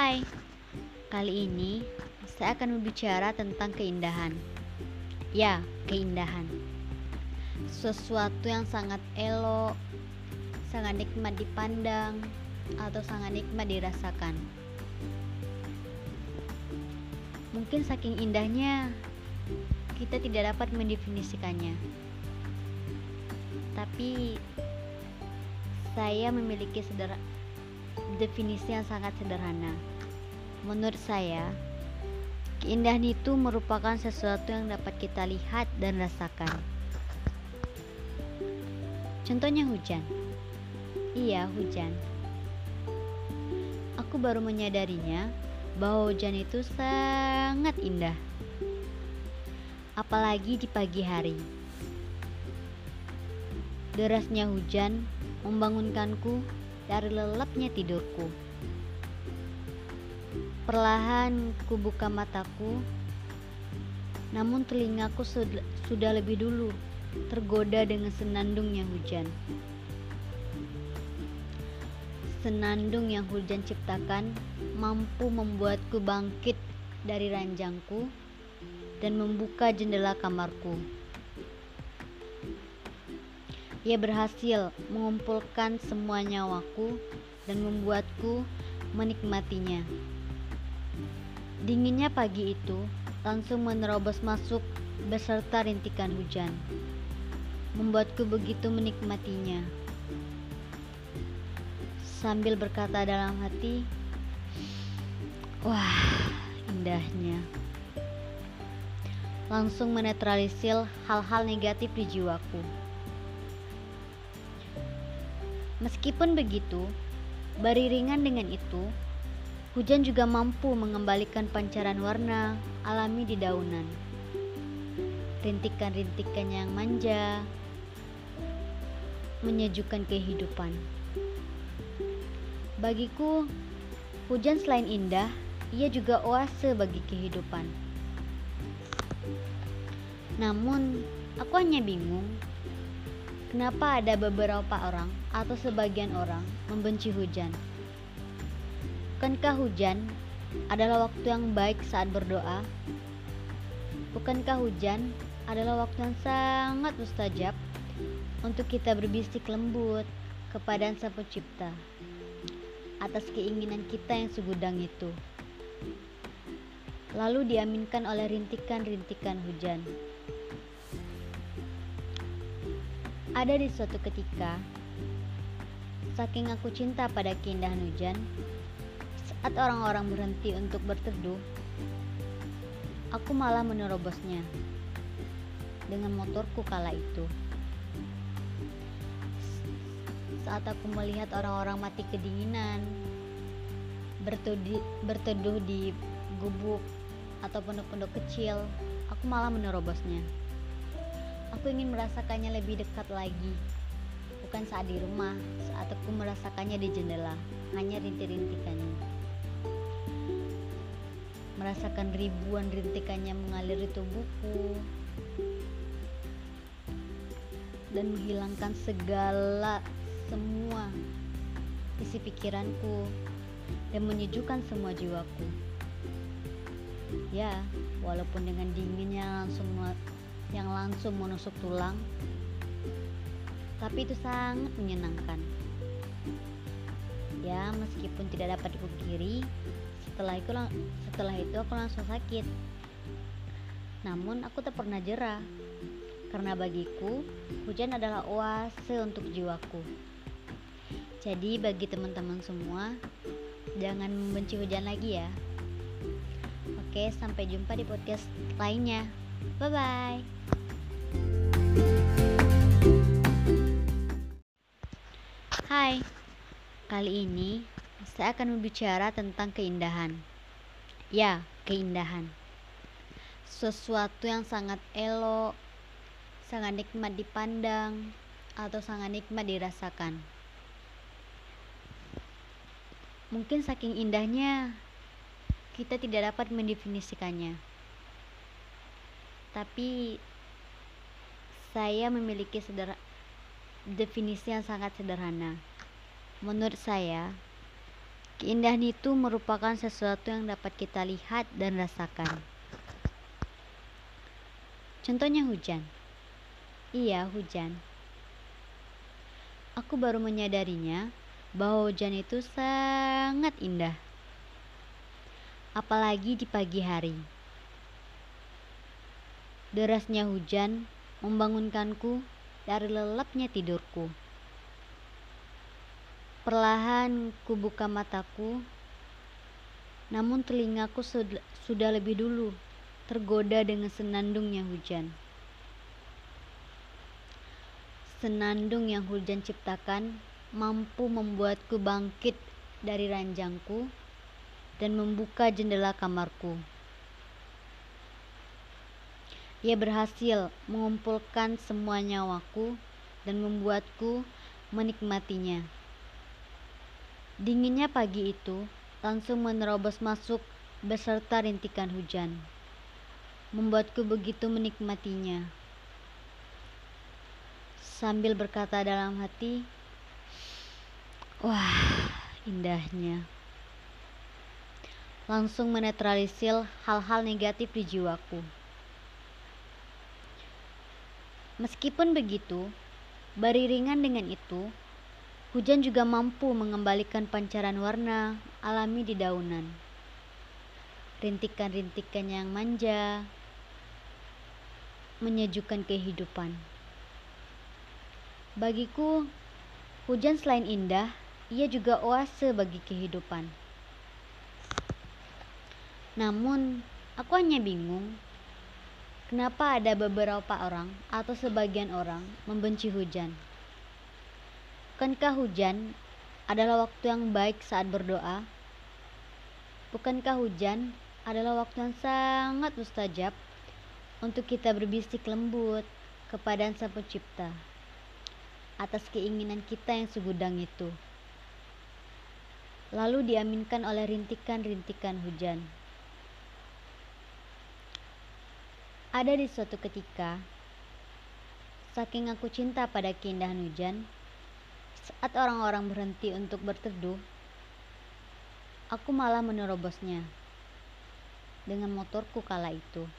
Hai, kali ini saya akan berbicara tentang keindahan. Ya, keindahan. Sesuatu yang sangat elok, sangat nikmat dipandang, atau sangat nikmat dirasakan. Mungkin saking indahnya, kita tidak dapat mendefinisikannya. Tapi saya memiliki sederhana definisi yang sangat sederhana. Menurut saya, keindahan itu merupakan sesuatu yang dapat kita lihat dan rasakan. Contohnya hujan. Iya, hujan. Aku baru menyadarinya bahwa hujan itu sangat indah. Apalagi di pagi hari. Derasnya hujan membangunkanku dari lelapnya tidurku. Perlahan ku buka mataku, namun telingaku sudah lebih dulu tergoda dengan senandungnya hujan. Senandung yang hujan ciptakan mampu membuatku bangkit dari ranjangku dan membuka jendela kamarku. Ia berhasil mengumpulkan semua nyawaku dan membuatku menikmatinya. Dinginnya pagi itu langsung menerobos masuk beserta rintikan hujan, membuatku begitu menikmatinya. Sambil berkata dalam hati, "Wah, indahnya!" Langsung menetralisir hal-hal negatif di jiwaku. Meskipun begitu, beriringan dengan itu, hujan juga mampu mengembalikan pancaran warna alami di daunan. Rintikan-rintikan yang manja, menyejukkan kehidupan. Bagiku, hujan selain indah, ia juga oase bagi kehidupan. Namun, aku hanya bingung Kenapa ada beberapa orang atau sebagian orang membenci hujan? Bukankah hujan adalah waktu yang baik saat berdoa? Bukankah hujan adalah waktu yang sangat mustajab untuk kita berbisik lembut kepada Sang Pencipta atas keinginan kita yang segudang itu? Lalu diaminkan oleh rintikan-rintikan hujan. Ada di suatu ketika, saking aku cinta pada keindahan hujan, saat orang-orang berhenti untuk berteduh, aku malah menerobosnya dengan motorku kala itu. Saat aku melihat orang-orang mati kedinginan, berteduh, di gubuk atau pondok-pondok kecil, aku malah menerobosnya. Aku ingin merasakannya lebih dekat lagi. Bukan saat di rumah, saat aku merasakannya di jendela, hanya rintik-rintikannya. Merasakan ribuan rintikannya mengalir di tubuhku dan menghilangkan segala semua isi pikiranku dan menyejukkan semua jiwaku. Ya, walaupun dengan dinginnya langsung yang langsung menusuk tulang, tapi itu sangat menyenangkan. Ya, meskipun tidak dapat dipungkiri, setelah itu setelah itu aku langsung sakit. Namun aku tak pernah jerah karena bagiku hujan adalah oase untuk jiwaku. Jadi bagi teman-teman semua, jangan membenci hujan lagi ya. Oke, sampai jumpa di podcast lainnya. Bye bye. Hai, kali ini saya akan berbicara tentang keindahan. Ya, keindahan. Sesuatu yang sangat elok, sangat nikmat dipandang, atau sangat nikmat dirasakan. Mungkin saking indahnya, kita tidak dapat mendefinisikannya. Tapi saya memiliki definisi yang sangat sederhana. Menurut saya, Keindahan itu merupakan sesuatu yang dapat kita lihat dan rasakan. Contohnya hujan. Iya, hujan. Aku baru menyadarinya bahwa hujan itu sangat indah. Apalagi di pagi hari. Derasnya hujan membangunkanku dari lelapnya tidurku. Perlahan ku buka mataku, namun telingaku sudah lebih dulu tergoda dengan senandungnya hujan. Senandung yang hujan ciptakan mampu membuatku bangkit dari ranjangku dan membuka jendela kamarku. Ia berhasil mengumpulkan semua nyawaku dan membuatku menikmatinya. Dinginnya pagi itu langsung menerobos masuk beserta rintikan hujan. Membuatku begitu menikmatinya. Sambil berkata dalam hati, "Wah, indahnya." Langsung menetralisir hal-hal negatif di jiwaku. Meskipun begitu, beriringan dengan itu, Hujan juga mampu mengembalikan pancaran warna alami di daunan. Rintikan-rintikan yang manja menyejukkan kehidupan. Bagiku, hujan selain indah, ia juga oase bagi kehidupan. Namun, aku hanya bingung kenapa ada beberapa orang atau sebagian orang membenci hujan. Bukankah hujan adalah waktu yang baik saat berdoa? Bukankah hujan adalah waktu yang sangat mustajab untuk kita berbisik lembut kepada Sang Pencipta atas keinginan kita yang segudang itu? Lalu diaminkan oleh rintikan-rintikan hujan. Ada di suatu ketika, saking aku cinta pada keindahan hujan, saat orang-orang berhenti untuk berteduh, aku malah menerobosnya dengan motorku kala itu.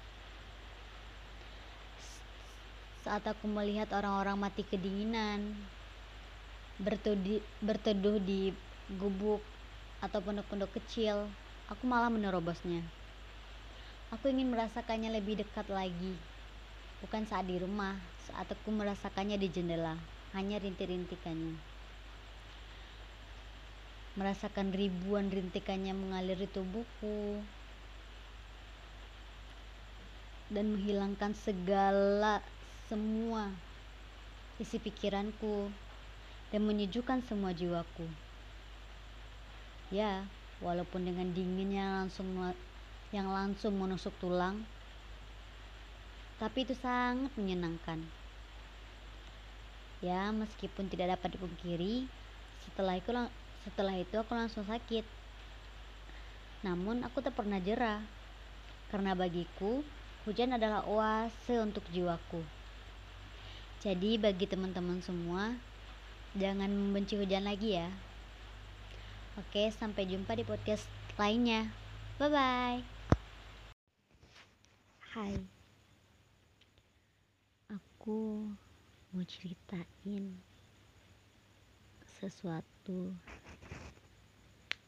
Saat aku melihat orang-orang mati kedinginan, berteduh, di gubuk atau pondok-pondok kecil, aku malah menerobosnya. Aku ingin merasakannya lebih dekat lagi, bukan saat di rumah, saat aku merasakannya di jendela, hanya rintik-rintikannya merasakan ribuan rintikannya mengalir di tubuhku dan menghilangkan segala semua isi pikiranku dan menyejukkan semua jiwaku. Ya, walaupun dengan dinginnya langsung yang langsung menusuk tulang, tapi itu sangat menyenangkan. Ya, meskipun tidak dapat dipungkiri, setelah itu setelah itu aku langsung sakit. Namun aku tak pernah jerah. Karena bagiku, hujan adalah oase untuk jiwaku. Jadi bagi teman-teman semua, jangan membenci hujan lagi ya. Oke, sampai jumpa di podcast lainnya. Bye bye. Hai. Aku mau ceritain sesuatu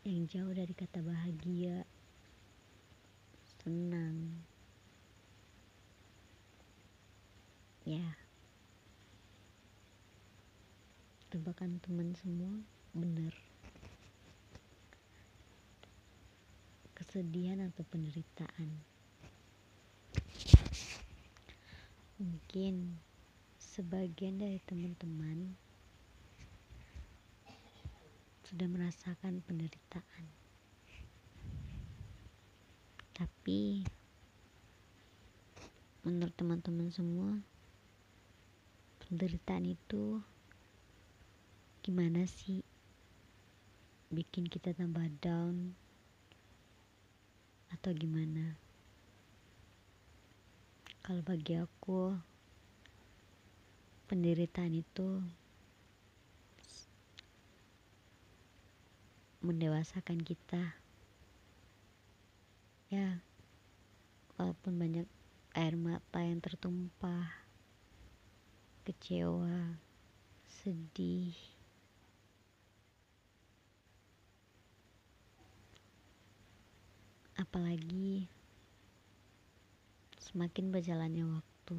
yang jauh dari kata bahagia, senang. Ya, tebakan teman semua benar. Kesedihan atau penderitaan. Mungkin sebagian dari teman-teman sudah merasakan penderitaan. Tapi menurut teman-teman semua, penderitaan itu gimana sih bikin kita tambah down atau gimana? Kalau bagi aku, penderitaan itu mendewasakan kita. Ya walaupun banyak air mata yang tertumpah kecewa sedih. Apalagi semakin berjalannya waktu.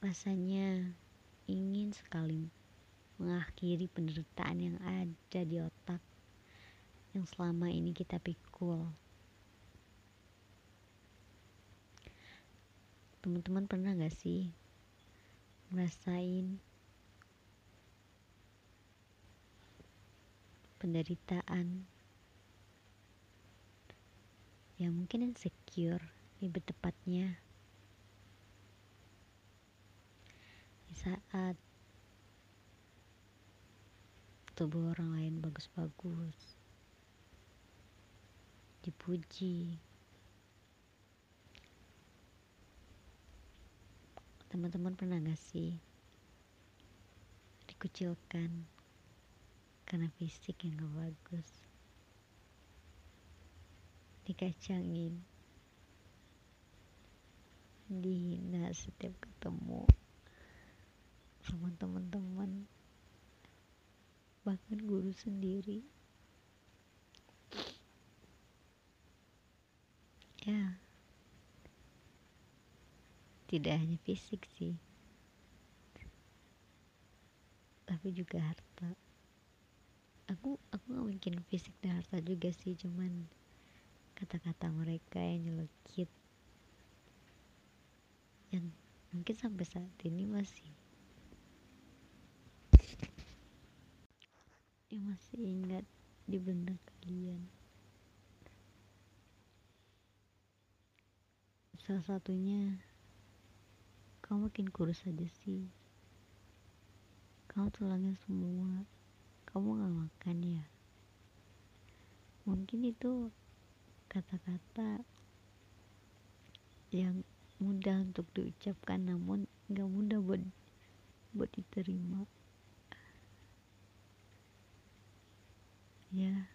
Rasanya ingin sekali mengakhiri penderitaan yang ada di otak yang selama ini kita pikul. Teman-teman pernah gak sih ngerasain penderitaan yang mungkin insecure lebih tepatnya di saat tubuh orang lain bagus-bagus. Dipuji. Teman-teman pernah gak sih dikucilkan karena fisik yang gak bagus? Dikacangin. Dihina setiap ketemu sama teman-teman bahkan guru sendiri. Ya. Tidak hanya fisik sih. Tapi juga harta. Aku aku gak mungkin fisik dan harta juga sih cuman kata-kata mereka yang nyelekit. Yang mungkin sampai saat ini masih masih ingat di benak kalian. Salah satunya kamu makin kurus aja sih. Kamu tulangnya semua. Kamu gak makan ya? Mungkin itu kata-kata yang mudah untuk diucapkan namun gak mudah buat buat diterima ya.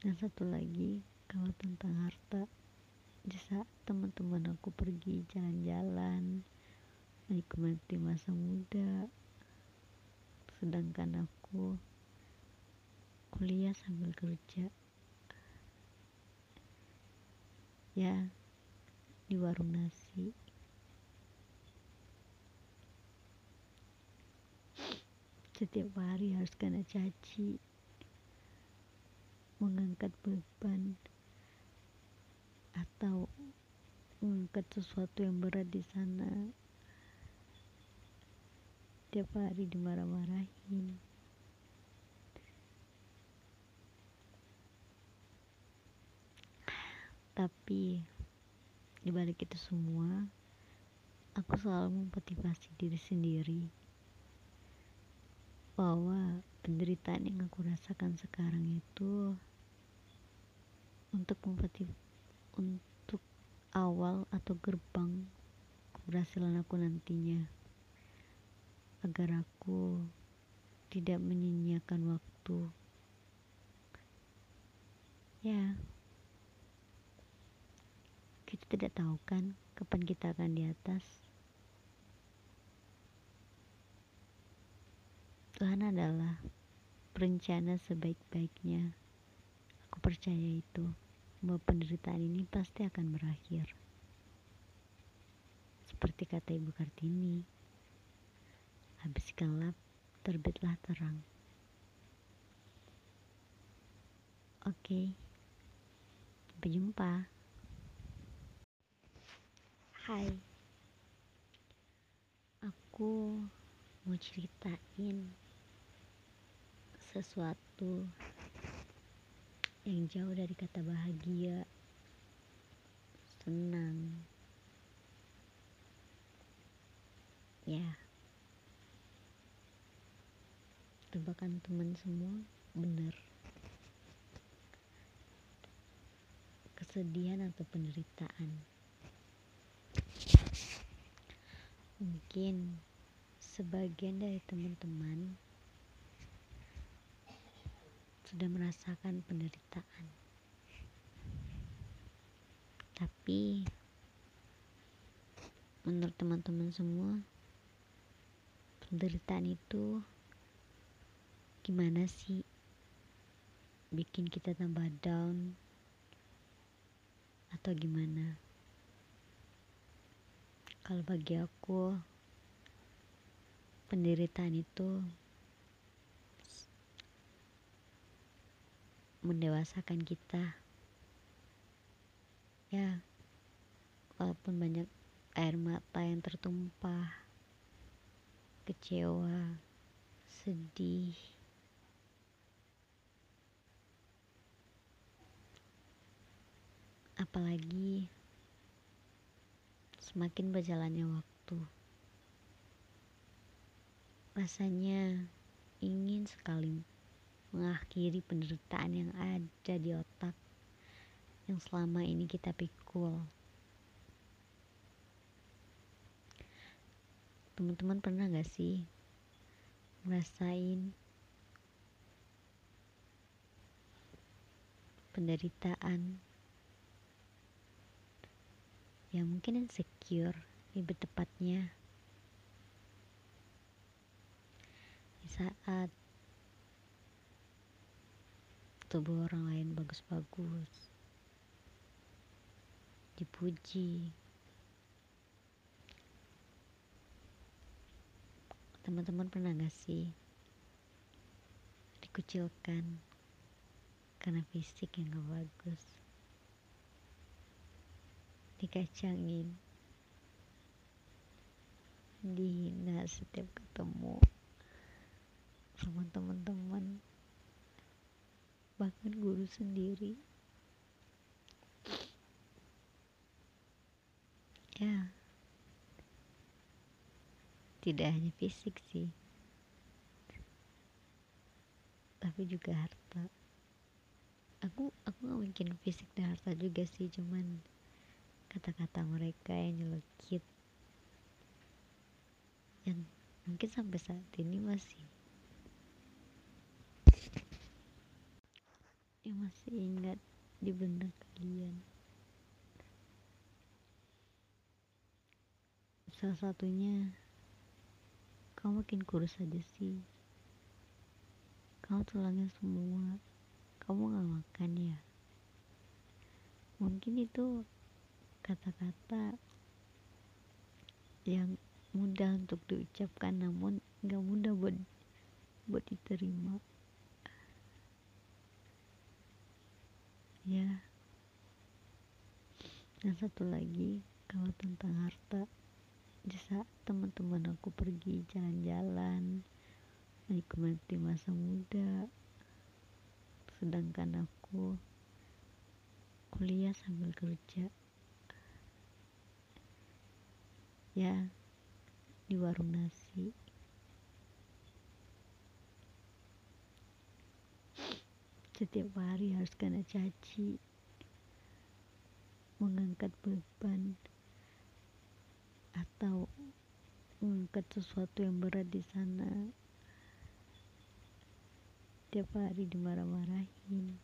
Dan satu lagi kalau tentang harta di saat teman-teman aku pergi jalan-jalan menikmati masa muda sedangkan aku kuliah sambil kerja. Ya di warung nasi setiap hari harus kena caci mengangkat beban atau mengangkat sesuatu yang berat di sana. Tiap hari dimarah-marahin. Tapi di balik itu semua aku selalu memotivasi diri sendiri bahwa penderitaan yang aku rasakan sekarang itu untuk memotivasi untuk awal atau gerbang keberhasilan aku nantinya. Agar aku tidak menyia-nyiakan waktu. Ya. Kita tidak tahu kan kapan kita akan di atas Tuhan adalah perencana sebaik-baiknya aku percaya itu bahwa penderitaan ini pasti akan berakhir. Seperti kata Ibu Kartini, habis gelap terbitlah terang. Oke, sampai jumpa. Hai, aku mau ceritain sesuatu yang jauh dari kata bahagia, senang. Ya, tebakan teman semua benar. Kesedihan atau penderitaan. Mungkin sebagian dari teman-teman sudah merasakan penderitaan. Tapi menurut teman-teman semua, penderitaan itu gimana sih bikin kita tambah down atau gimana? Kalau bagi aku, penderitaan itu mendewasakan kita. Ya walaupun banyak air mata yang tertumpah kecewa sedih. Apalagi semakin berjalannya waktu. Rasanya ingin sekali mengakhiri penderitaan yang ada di otak yang selama ini kita pikul. Teman-teman pernah gak sih ngerasain penderitaan yang mungkin insecure lebih tepatnya di saat tubuh orang lain bagus-bagus. Dipuji. Teman-teman pernah gak sih dikucilkan karena fisik yang gak bagus? Dikacangin. Dihina setiap ketemu sama teman-teman bahkan guru sendiri. Ya. Tidak hanya fisik sih. Tapi juga harta. Aku aku gak mungkin fisik dan harta juga sih cuman kata-kata mereka yang nyelekit. Yang mungkin sampai saat ini masih yang masih ingat di benak kalian. Salah satunya kamu makin kurus aja sih. Kamu tulangnya semua. Kamu gak makan ya? Mungkin itu kata-kata yang mudah untuk diucapkan namun gak mudah buat buat diterima ya. Dan satu lagi kalau tentang harta di teman-teman aku pergi jalan-jalan menikmati masa muda sedangkan aku kuliah sambil kerja. Ya di warung nasi setiap hari harus kena caci. Mengangkat beban. Atau mengangkat sesuatu yang berat di sana. Tiap hari dimarah-marahin.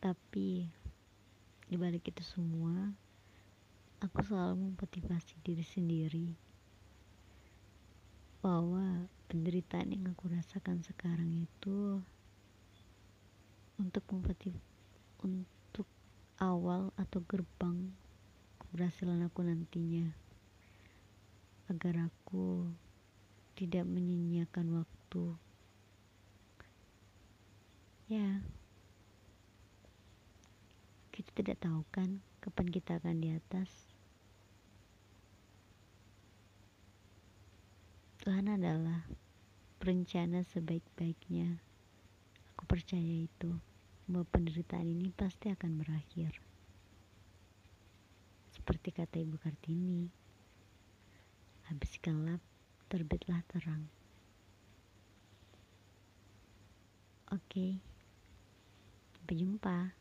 Tapi dibalik itu semua aku selalu memotivasi diri sendiri bahwa penderitaan yang aku rasakan sekarang itu untuk motif untuk awal atau gerbang keberhasilan aku nantinya. Agar aku tidak menyia-nyiakan waktu. Ya. Kita tidak tahu kan kapan kita akan di atas Tuhan adalah perencana sebaik-baiknya. Aku percaya itu, bahwa penderitaan ini pasti akan berakhir. Seperti kata Ibu Kartini, habis gelap, terbitlah terang. Oke, sampai jumpa.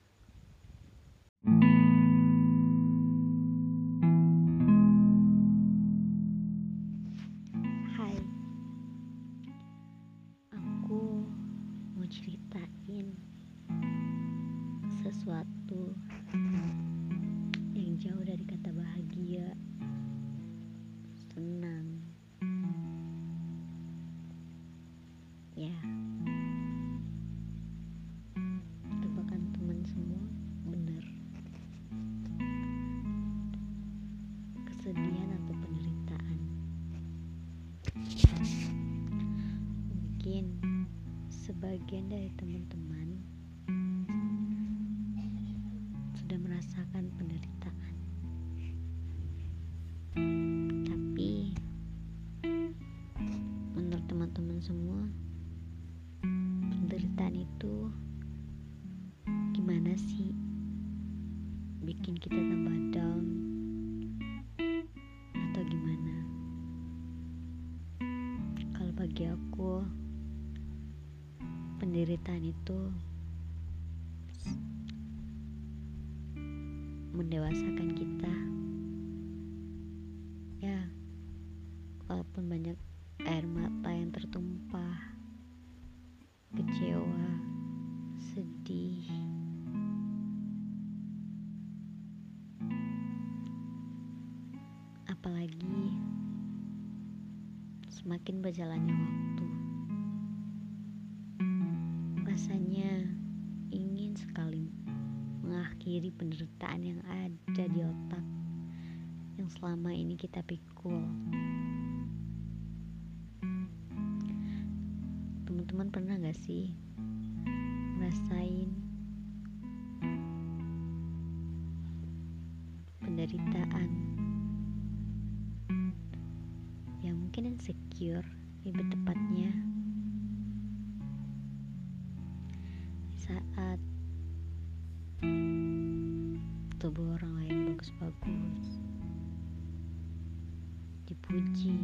Teman-teman semua, penderitaan itu gimana sih? Bikin kita tambah down atau gimana? Kalau bagi aku penderitaan itu mendewasakan kita. Ya walaupun banyak semakin berjalannya waktu rasanya ingin sekali mengakhiri penderitaan yang ada di otak yang selama ini kita pikul. Teman-teman pernah gak sih ngerasain penderitaan yang mungkin insecure lebih tepatnya. Saat tubuh orang lain bagus-bagus dipuji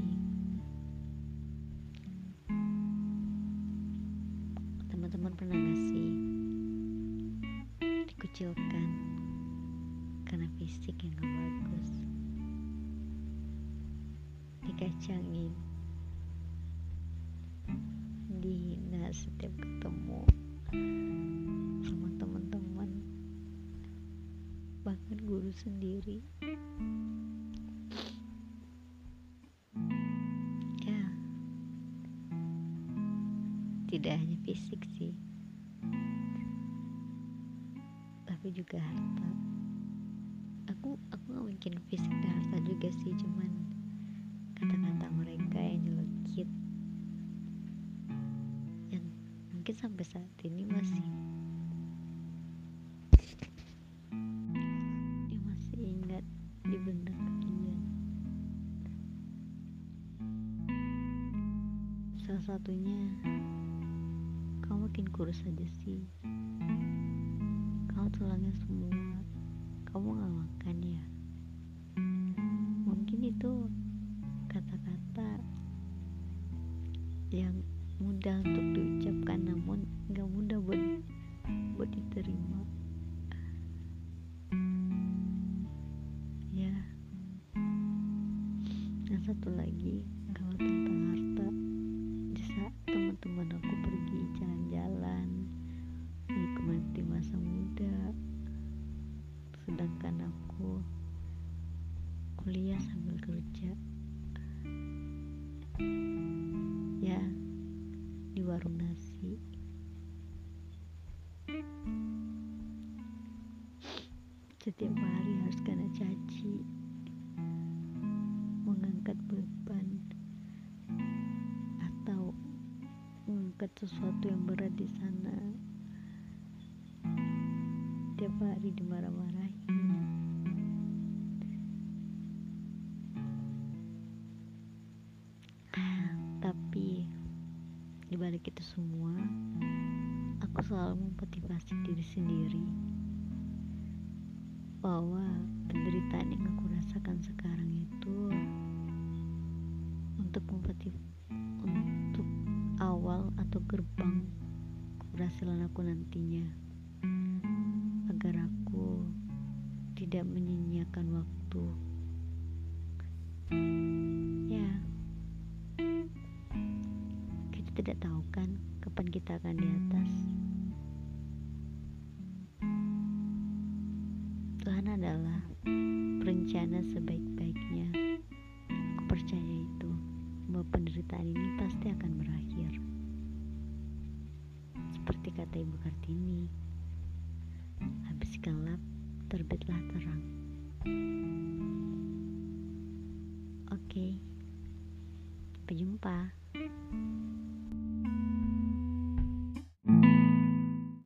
teman-teman pernah gak sih dikucilkan karena fisik yang gak bagus? Dikacangin dihina setiap ketemu sama teman-teman. Bahkan guru sendiri. Ya. Tidak hanya fisik sih. Tapi juga harta. Aku aku gak mungkin fisik dan harta juga sih cuman kata-kata mereka yang mungkin sampai saat ini masih yang masih ingat di benak kalian salah satunya kamu makin kurus aja sih. Kamu tulangnya semua. Kamu gak makan ya? Mungkin itu ya di warung nasi. Setiap hari harus kena caci. Mengangkat beban atau mengangkat sesuatu yang berat di sana. Tiap hari dimarah-marahin itu semua aku selalu memotivasi diri sendiri bahwa penderitaan yang aku rasakan sekarang itu untuk motiv untuk awal atau gerbang keberhasilan aku nantinya. Agar aku tidak menyia-nyiakan waktu tidak tahu kan kapan kita akan di atas. Tuhan adalah perencana sebaik-baiknya. Aku percaya itu bahwa penderitaan ini pasti akan berakhir. Seperti kata Ibu Kartini habiskan lap terbitlah terang. Oke sampai jumpa